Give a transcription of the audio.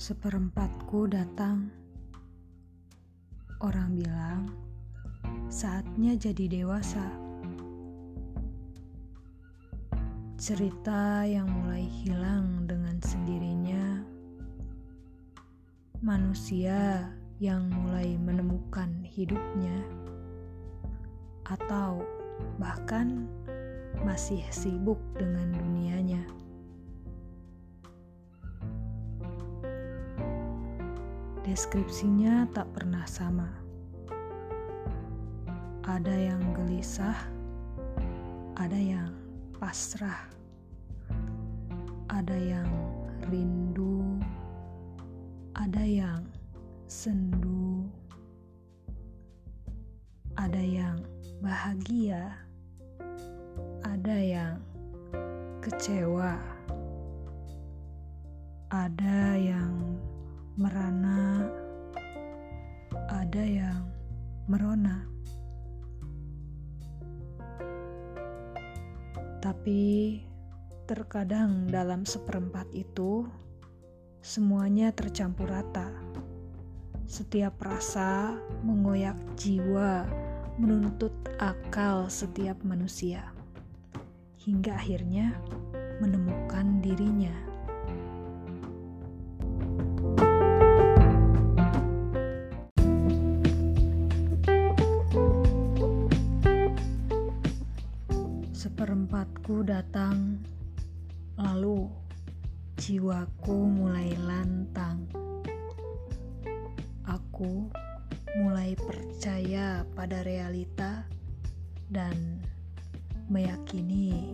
Seperempatku datang. Orang bilang, saatnya jadi dewasa. Cerita yang mulai hilang dengan sendirinya. Manusia yang mulai menemukan hidupnya. Atau bahkan masih sibuk dengan dunianya. Deskripsinya tak pernah sama. Ada yang gelisah, ada yang pasrah, ada yang rindu, ada yang sendu, ada yang bahagia, ada yang kecewa, ada yang merana, ada yang merona. Tapi terkadang dalam seperempat itu semuanya tercampur rata. Setiap rasa mengoyak jiwa, menuntut akal setiap manusia, hingga akhirnya menemukan dirinya. Seperempatku datang, lalu jiwaku mulai lantang. Aku mulai percaya pada realita dan meyakini